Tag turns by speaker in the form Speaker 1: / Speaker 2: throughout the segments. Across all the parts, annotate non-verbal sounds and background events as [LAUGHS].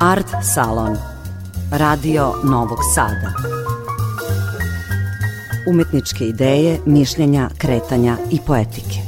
Speaker 1: Art Salon. Radio Novog Sada. Umetničke ideje, mišljenja, kretanja i poetike.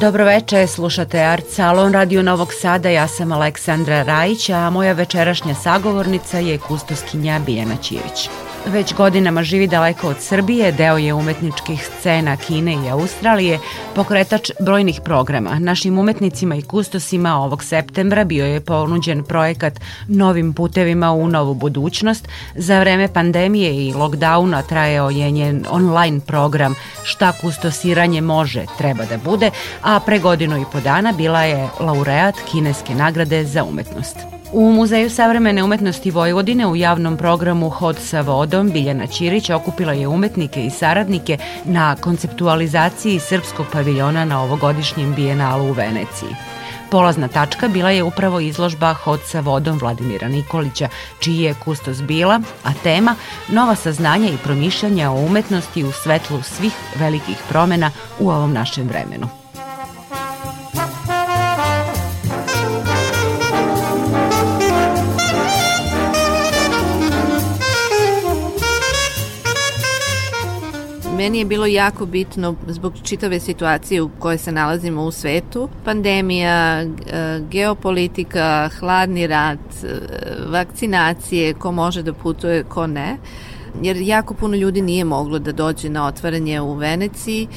Speaker 1: Dobroveče, slušate Art Salon Radio Novog Sada, ja sam Aleksandra Rajić, a moja večerašnja sagovornica je kustoskinja Bijana Ćirić. Već godinama živi daleko od Srbije, deo je umetničkih scena Kine i Australije, pokretač brojnih programa. Našim umetnicima i kustosima ovog septembra bio je ponuđen projekat Novim putevima u novu budućnost. Za vreme pandemije i lockdowna trajao je njen online program Šta kustosiranje može, treba da bude, a pre godinu i po dana bila je laureat kineske nagrade za umetnost. U Muzeju savremene umetnosti Vojvodine u javnom programu Hod sa vodom Biljana Ćirić okupila je umetnike i saradnike na konceptualizaciji srpskog paviljona na ovogodišnjem bijenalu u Veneciji. Polazna tačka bila je upravo izložba Hod sa vodom Vladimira Nikolića, čiji je kustos bila, a tema nova saznanja i promišljanja o umetnosti u svetlu svih velikih promena u ovom našem vremenu.
Speaker 2: Meni je bilo jako bitno zbog čitave situacije u kojoj se nalazimo u svetu. Pandemija, e, geopolitika, hladni rat, e, vakcinacije, ko može da putuje, ko ne jer jako puno ljudi nije moglo da dođe na otvaranje u Veneciji,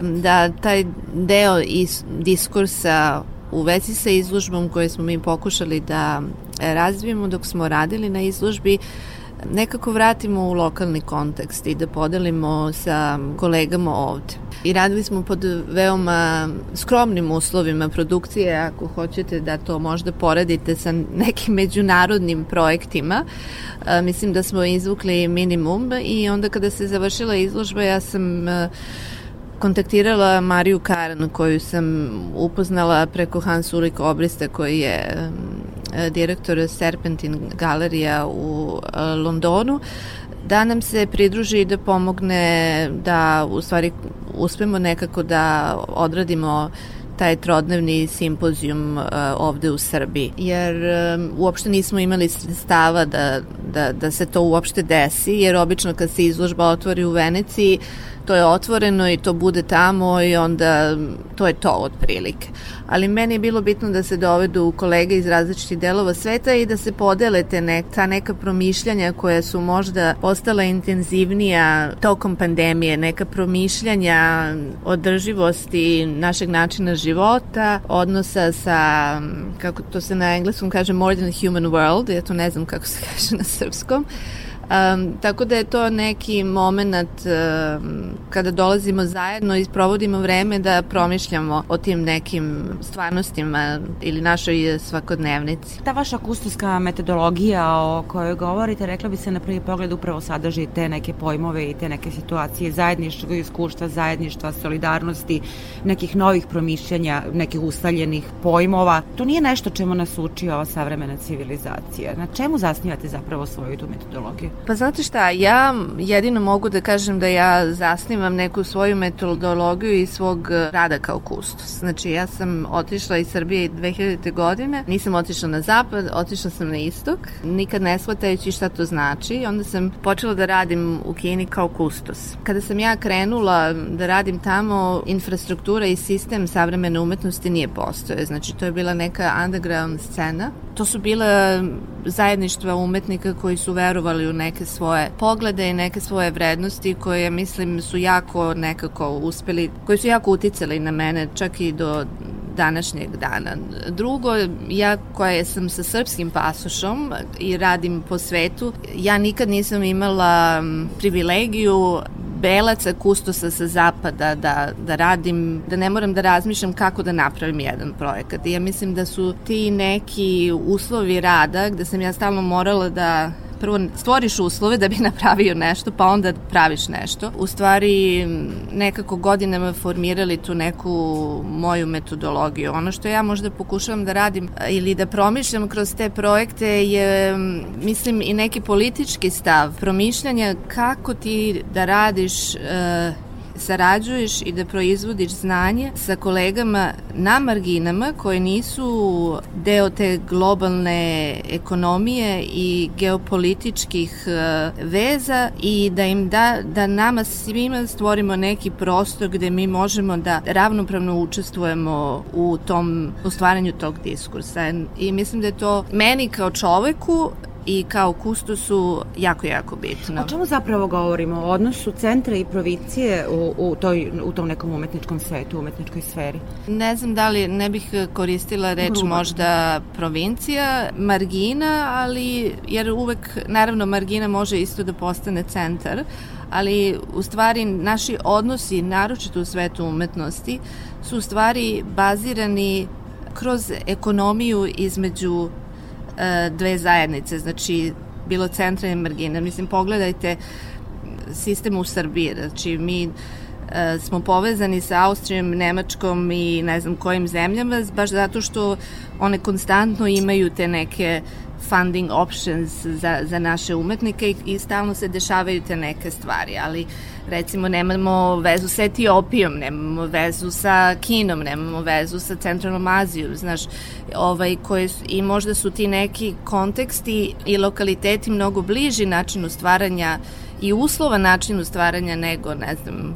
Speaker 2: da taj deo iz diskursa u vezi sa izložbom koje smo mi pokušali da razvijemo dok smo radili na izložbi, nekako vratimo u lokalni kontekst i da podelimo sa kolegama ovde. I radili smo pod veoma skromnim uslovima produkcije, ako hoćete da to možda poredite sa nekim međunarodnim projektima. E, mislim da smo izvukli minimum i onda kada se završila izložba ja sam e, kontaktirala Mariju Karan koju sam upoznala preko Hans Ulrich Obrista koji je E, direktor Serpentin galerija u e, Londonu, da nam se pridruži i da pomogne da u stvari uspemo nekako da odradimo taj trodnevni simpozijum uh, ovde u Srbiji. Jer uopšte nismo imali stava da, da, da se to uopšte desi, jer obično kad se izložba otvori u Veneciji, to je otvoreno i to bude tamo i onda to je to otprilike. Ali meni je bilo bitno da se dovedu kolege iz različitih delova sveta i da se podele te nek, ta neka promišljanja koja su možda postala intenzivnija tokom pandemije, neka promišljanja održivosti našeg načina života, odnosa sa, kako to se na engleskom kaže, more than human world, ja to ne znam kako se [LAUGHS] kaže na srpskom, Um, tako da je to neki moment um, kada dolazimo zajedno i provodimo vreme da promišljamo o tim nekim stvarnostima ili našoj svakodnevnici.
Speaker 1: Ta vaša kustoska metodologija o kojoj govorite, rekla bi se na prvi pogled upravo sadrži te neke pojmove i te neke situacije zajedništva, iskustva, zajedništva, solidarnosti, nekih novih promišljanja, nekih ustaljenih pojmova. To nije nešto čemu nas uči ova savremena civilizacija. Na čemu zasnivate zapravo svoju tu metodologiju?
Speaker 2: Pa znate šta, ja jedino mogu da kažem da ja zasnivam neku svoju metodologiju i svog rada kao kustos. Znači ja sam otišla iz Srbije 2000. godine, nisam otišla na zapad, otišla sam na istok, nikad ne shvatajući šta to znači. Onda sam počela da radim u Kini kao kustos. Kada sam ja krenula da radim tamo, infrastruktura i sistem savremene umetnosti nije postoje. Znači to je bila neka underground scena. To su bile zajedništva umetnika koji su verovali u neke svoje poglede i neke svoje vrednosti koje mislim su jako nekako uspeli, koji su jako uticali na mene čak i do današnjeg dana. Drugo, ja koja sam sa srpskim pasošom i radim po svetu, ja nikad nisam imala privilegiju belaca kustosa sa zapada da, da radim, da ne moram da razmišljam kako da napravim jedan projekat. I ja mislim da su ti neki uslovi rada gde sam ja stalno morala da prvo stvoriš uslove da bi [LAUGHS] napravio nešto, pa onda praviš nešto. U stvari nekako godinama formirali tu neku moju metodologiju. Ono što ja možda pokušavam da radim ili da promišljam kroz te projekte je, mislim, i neki politički stav, promišljanja kako ti da radiš uh, sarađuješ i da proizvodiš znanje sa kolegama na marginama koje nisu deo te globalne ekonomije i geopolitičkih e, veza i da im da, da nama svima stvorimo neki prostor gde mi možemo da ravnopravno učestvujemo u tom, u stvaranju tog diskursa. I mislim da je to meni kao čoveku i kao kustosu jako, jako bitno.
Speaker 1: O čemu zapravo govorimo? O odnosu centra i provincije u, u, toj, u tom nekom umetničkom svetu, umetničkoj sferi?
Speaker 2: Ne znam da li ne bih koristila reč Gruba. možda provincija, margina, ali jer uvek, naravno, margina može isto da postane centar, ali u stvari naši odnosi, naročito u svetu umetnosti, su u stvari bazirani kroz ekonomiju između dve zajednice, znači bilo centra i margina. Mislim, pogledajte sistem u Srbiji, znači mi e, smo povezani sa Austrijom, Nemačkom i ne znam kojim zemljama, baš zato što one konstantno imaju te neke funding options za, za naše umetnike i, i stalno se dešavaju te neke stvari, ali recimo nemamo vezu sa Etiopijom, nemamo vezu sa Kinom, nemamo vezu sa Centralnom Azijom, znaš, ovaj, koje, i možda su ti neki konteksti i lokaliteti mnogo bliži načinu stvaranja i uslova načinu stvaranja nego, ne znam,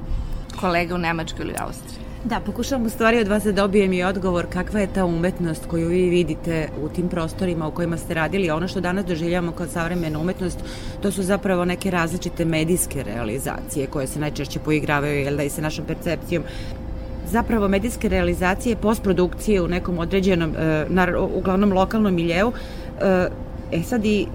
Speaker 2: kolega u Nemačkoj ili Austriji.
Speaker 1: Da, pokušavam u stvari od vas da dobijem i odgovor kakva je ta umetnost koju vi vidite u tim prostorima u kojima ste radili. Ono što danas doživljamo kao savremena umetnost, to su zapravo neke različite medijske realizacije koje se najčešće poigravaju jel da i sa našom percepcijom zapravo medijske realizacije, postprodukcije u nekom određenom, e, uglavnom lokalnom miljeu, e, e sad i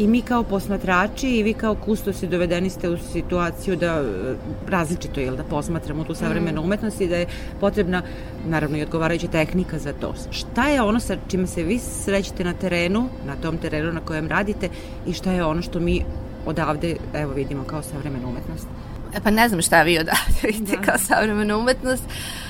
Speaker 1: i mi kao posmatrači i vi kao kustosi dovedeni ste u situaciju da e, različito je da posmatramo tu savremenu mm. umetnost i da je potrebna naravno i odgovarajuća tehnika za to. Šta je ono sa čime se vi srećete na terenu, na tom terenu na kojem radite i šta je ono što mi odavde evo vidimo kao savremenu umetnost?
Speaker 2: E pa ne znam šta vi odavde vidite da. kao savremenu umetnost. Uh,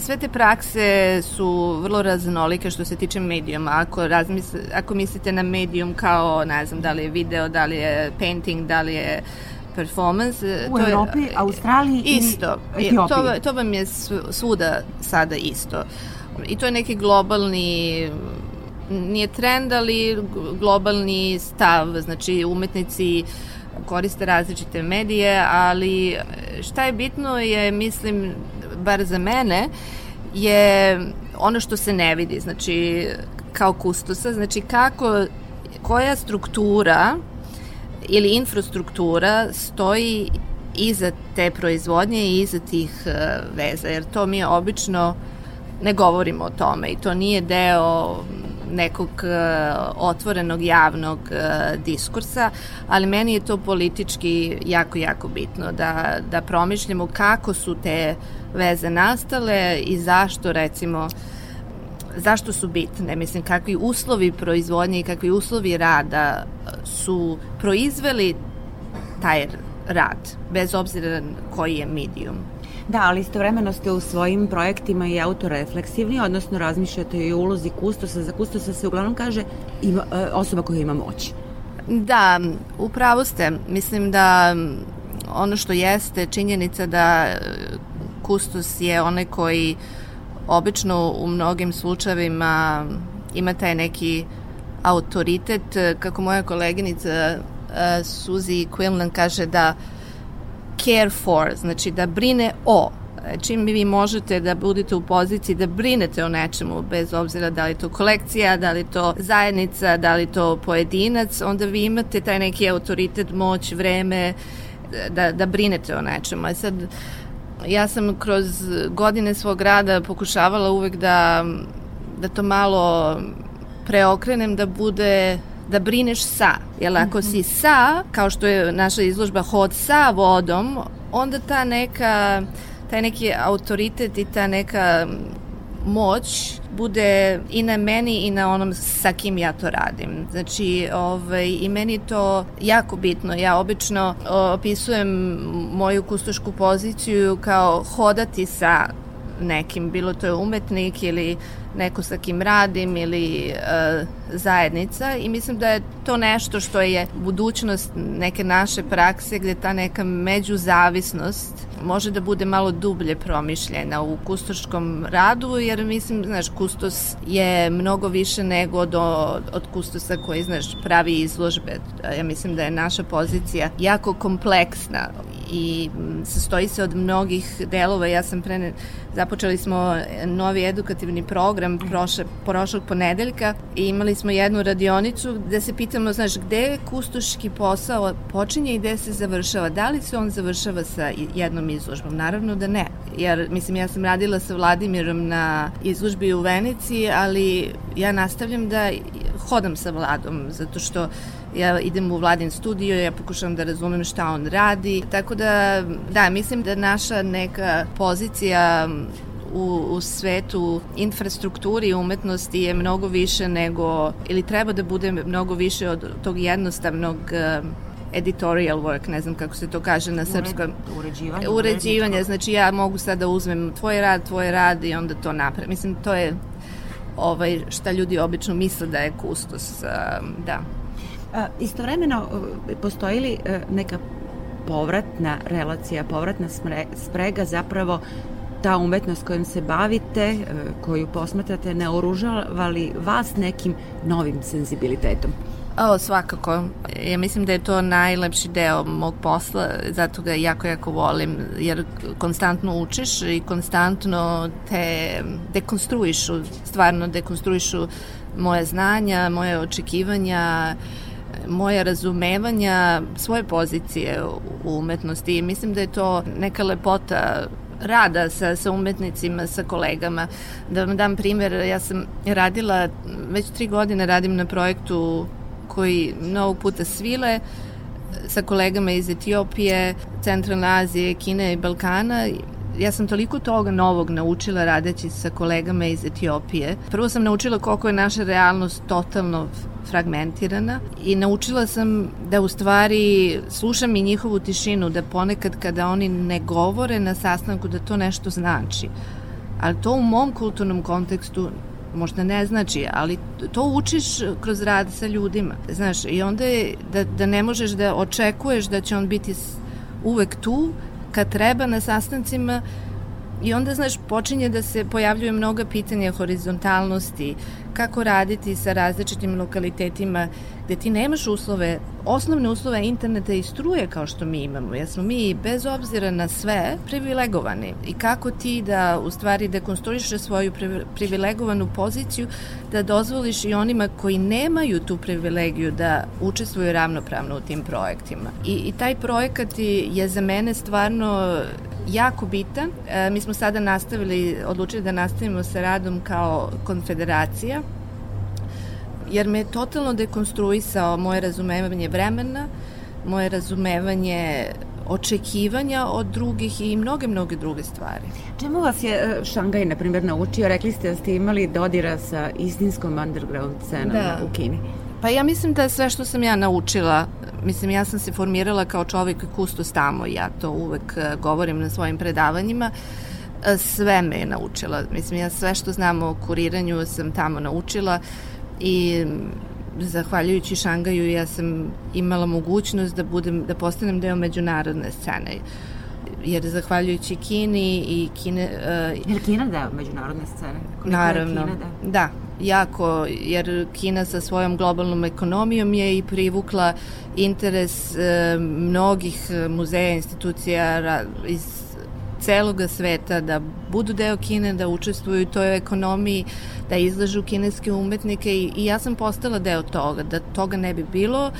Speaker 2: sve te prakse su vrlo raznolike što se tiče medijuma. Ako, razmis, ako mislite na medijum kao, ne znam, da li je video, da li je painting, da li je performance.
Speaker 1: U to Europi, je, Australiji
Speaker 2: isto,
Speaker 1: i Etiopiji.
Speaker 2: To, to vam je svuda sada isto. I to je neki globalni nije trend, ali globalni stav, znači umetnici koriste različite medije, ali šta je bitno je, mislim, bar za mene, je ono što se ne vidi, znači kao kustosa, znači kako, koja struktura ili infrastruktura stoji iza te proizvodnje i iza tih uh, veza, jer to mi obično ne govorimo o tome i to nije deo nekog uh, otvorenog javnog uh, diskursa, ali meni je to politički jako, jako bitno da, da promišljamo kako su te veze nastale i zašto recimo zašto su bitne, mislim kakvi uslovi proizvodnje i kakvi uslovi rada su proizveli taj rad, bez obzira koji je medium.
Speaker 1: Da, ali istovremeno ste u svojim projektima i autorefleksivni, odnosno razmišljate i o ulozi kustosa. Za kustosa se uglavnom kaže ima, e, osoba koja ima moć.
Speaker 2: Da, upravo ste. Mislim da ono što jeste činjenica da e, kustos je onaj koji obično u mnogim slučajevima ima taj neki autoritet, kako moja koleginica uh, Suzy Quinlan kaže da care for, znači da brine o čim vi možete da budete u poziciji da brinete o nečemu, bez obzira da li to kolekcija, da li to zajednica, da li to pojedinac, onda vi imate taj neki autoritet, moć, vreme da, da brinete o nečemu. A sad, ja sam kroz godine svog rada pokušavala uvek da, da to malo preokrenem da bude da brineš sa. Jer ako si sa, kao što je naša izložba hod sa vodom, onda ta neka, taj neki autoritet i ta neka moć bude i na meni i na onom sa kim ja to radim. Znači, ovaj, i meni je to jako bitno. Ja obično opisujem moju kustošku poziciju kao hodati sa nekim, bilo to je umetnik ili neko sa kim radim ili uh, zajednica i mislim da je to nešto što je budućnost neke naše prakse gde ta neka međuzavisnost može da bude malo dublje promišljena u kustoškom radu, jer mislim, znaš, kustos je mnogo više nego od, od kustosa koji, znaš, pravi izložbe. Ja mislim da je naša pozicija jako kompleksna i sastoji se od mnogih delova. Ja sam pre započeli smo novi edukativni program prošle, prošlog ponedeljka i imali smo jednu radionicu gde se pitamo, znaš, gde kustoški posao počinje i gde se završava. Da li se on završava sa jednom izložbom? Naravno da ne. Jer, mislim, ja sam radila sa Vladimirom na izložbi u Veneciji, ali ja nastavljam da hodam sa Vladom, zato što ja idem u Vladin studio, ja pokušavam da razumem šta on radi, tako da, da, mislim da naša neka pozicija u, u svetu infrastrukturi i umetnosti je mnogo više nego, ili treba da bude mnogo više od tog jednostavnog uh, editorial work, ne znam kako se to kaže na srpskom.
Speaker 1: Uređivanje.
Speaker 2: Uređivanje, znači ja mogu sad da uzmem tvoj rad, tvoj rad i onda to napravim. Mislim, to je ovaj, šta ljudi obično misle da je kustos, da.
Speaker 1: A, istovremeno, postoji li neka povratna relacija, povratna sprega zapravo ta umetnost kojom se bavite, e, koju posmatrate, ne oružava li vas nekim novim senzibilitetom?
Speaker 2: O, svakako. Ja mislim da je to najlepši deo mog posla, zato ga jako, jako volim, jer konstantno učiš i konstantno te dekonstruišu, stvarno dekonstruišu moje znanja, moje očekivanja, moja razumevanja svoje pozicije u umetnosti i mislim da je to neka lepota rada sa, sa umetnicima, sa kolegama. Da vam dam primer, ja sam radila, već tri godine radim na projektu koji mnogo puta svile sa kolegama iz Etiopije, Centralne Azije, Kine i Balkana ja sam toliko toga novog naučila radeći sa kolegama iz Etiopije. Prvo sam naučila koliko je naša realnost totalno fragmentirana i naučila sam da u stvari slušam i njihovu tišinu, da ponekad kada oni ne govore na sastanku da to nešto znači. Ali to u mom kulturnom kontekstu možda ne znači, ali to učiš kroz rad sa ljudima. Znaš, i onda je da, da ne možeš da očekuješ da će on biti uvek tu, kad treba na sastancima I onda, znaš, počinje da se pojavljuje mnoga pitanja horizontalnosti, kako raditi sa različitim lokalitetima gde ti nemaš uslove, osnovne uslove interneta i struje kao što mi imamo, jer smo mi bez obzira na sve privilegovani i kako ti da u stvari dekonstruiše svoju privilegovanu poziciju da dozvoliš i onima koji nemaju tu privilegiju da učestvuju ravnopravno u tim projektima. I, i taj projekat je za mene stvarno jako bitan. E, mi smo sada nastavili, odlučili da nastavimo sa radom kao konfederacija, jer me je totalno dekonstruisao moje razumevanje vremena, moje razumevanje očekivanja od drugih i mnoge, mnoge druge stvari.
Speaker 1: Čemu vas je e, Šangaj, na primjer, naučio? Rekli ste da ste imali dodira sa istinskom underground scenom da. u Kini.
Speaker 2: Pa ja mislim da sve što sam ja naučila, mislim ja sam se formirala kao čovjek kustos tamo, ja to uvek e, govorim na svojim predavanjima, e, sve me je naučila. Mislim, ja sve što znam o kuriranju sam tamo naučila i zahvaljujući Šangaju ja sam imala mogućnost da budem da postanem deo međunarodne scene jer zahvaljujući Kini i Kine...
Speaker 1: Uh, je Kina deo međunarodne scene?
Speaker 2: Koliko naravno, Kina da? da, jako, jer Kina sa svojom globalnom ekonomijom je i privukla interes uh, mnogih muzeja, institucija iz celoga sveta da budu deo Kine, da učestvuju u toj ekonomiji, da izlažu kineske umetnike i, i ja sam postala deo toga, da toga ne bi bilo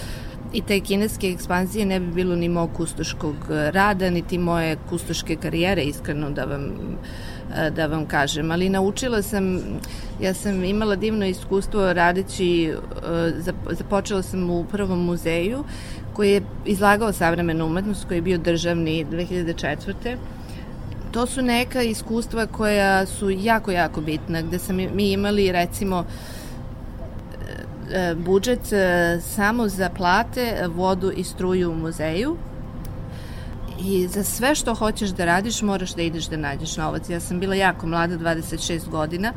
Speaker 2: i te kineske ekspanzije ne bi bilo ni mog kustoškog rada, niti moje kustoške karijere, iskreno da vam da vam kažem, ali naučila sam, ja sam imala divno iskustvo radeći, započela sam u prvom muzeju koji je izlagao savremenu umetnost, koji je bio državni 2004 to su neka iskustva koja su jako, jako bitna, gde sam mi imali recimo e, budžet e, samo za plate, vodu i struju u muzeju I za sve što hoćeš da radiš moraš da ideš da nađeš novac. Ja sam bila jako mlada, 26 godina,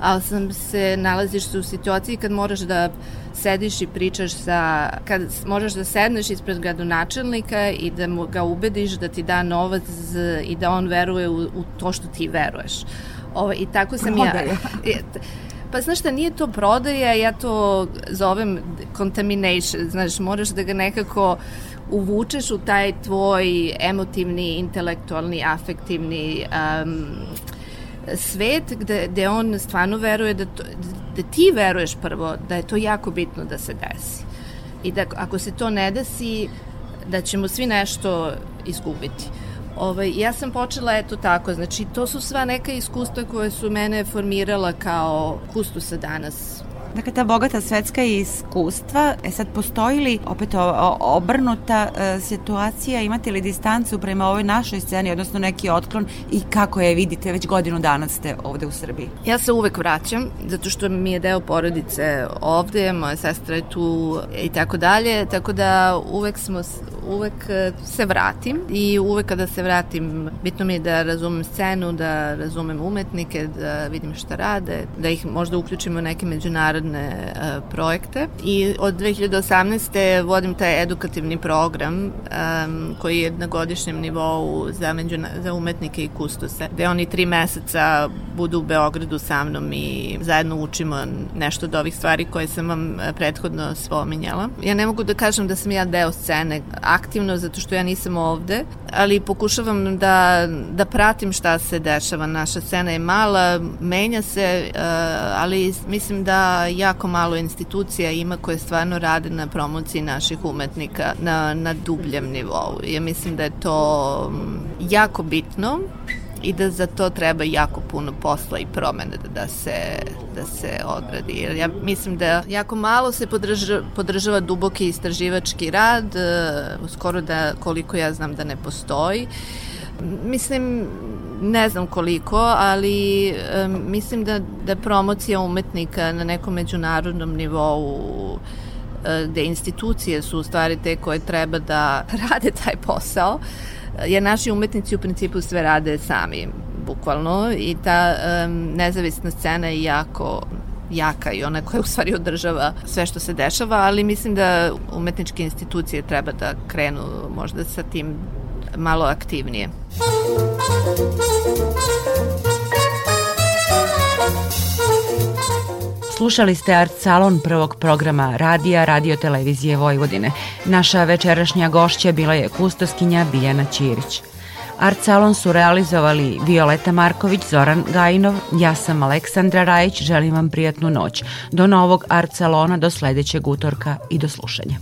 Speaker 2: ali sam se, nalaziš se u situaciji kad moraš da sediš i pričaš sa, kad možeš da sedneš ispred gradonačelnika i da mu ga ubediš da ti da novac i da on veruje u, u to što ti veruješ. Ovo, I tako sam ja... [LAUGHS] Pa znaš šta, nije to prodaja, ja to zovem contamination, znaš, moraš da ga nekako uvučeš u taj tvoj emotivni, intelektualni, afektivni um, svet gde, gde on stvarno veruje da, to, da ti veruješ prvo da je to jako bitno da se desi. I da ako se to ne desi, da ćemo svi nešto izgubiti. Ovaj, ja sam počela eto tako, znači to su sva neka iskustva koje su mene formirala kao kustusa danas
Speaker 1: Dakle, ta bogata svetska iskustva, e sad postoji li opet obrnuta e, situacija, imate li distancu prema ovoj našoj sceni, odnosno neki otklon i kako je vidite, već godinu dana ste ovde u Srbiji?
Speaker 2: Ja se uvek vraćam, zato što mi je deo porodice ovde, moja sestra je tu i tako dalje, tako da uvek smo uvek e, se vratim i uvek kada se vratim bitno mi je da razumem scenu, da razumem umetnike, da vidim šta rade, da ih možda uključimo u neke međunarodne uh, projekte i od 2018. vodim taj edukativni program koji je na godišnjem nivou za, međuna, za umetnike i kustose, gde oni tri meseca budu u Beogradu sa mnom i zajedno učimo nešto od ovih stvari koje sam vam prethodno spominjala. Ja ne mogu da kažem da sam ja deo scene, aktivno zato što ja nisam ovde, ali pokušavam da, da pratim šta se dešava. Naša scena je mala, menja se, uh, ali mislim da jako malo institucija ima koje stvarno rade na promociji naših umetnika na, na dubljem nivou. Ja mislim da je to jako bitno i da za to treba jako puno posla i promene da, da se, da se odradi. Jer ja mislim da jako malo se podržava, podržava duboki istraživački rad, e, skoro da koliko ja znam da ne postoji. Mislim, ne znam koliko, ali um, mislim da, da promocija umetnika na nekom međunarodnom nivou e, gde institucije su u stvari te koje treba da [LAUGHS] rade taj posao, jer naši umetnici u principu sve rade sami, bukvalno, i ta um, nezavisna scena je jako jaka i ona koja u stvari održava sve što se dešava, ali mislim da umetničke institucije treba da krenu možda sa tim malo aktivnije.
Speaker 1: Slušali ste Art Salon prvog programa radija Radio Televizije Vojvodine. Naša večerašnja gošća bila je kustoskinja Biljana Ćirić. Art Salon su realizovali Violeta Marković, Zoran Gajinov, ja sam Aleksandra Rajić, želim vam prijatnu noć. Do novog Art Salona, do sledećeg utorka i do slušanja.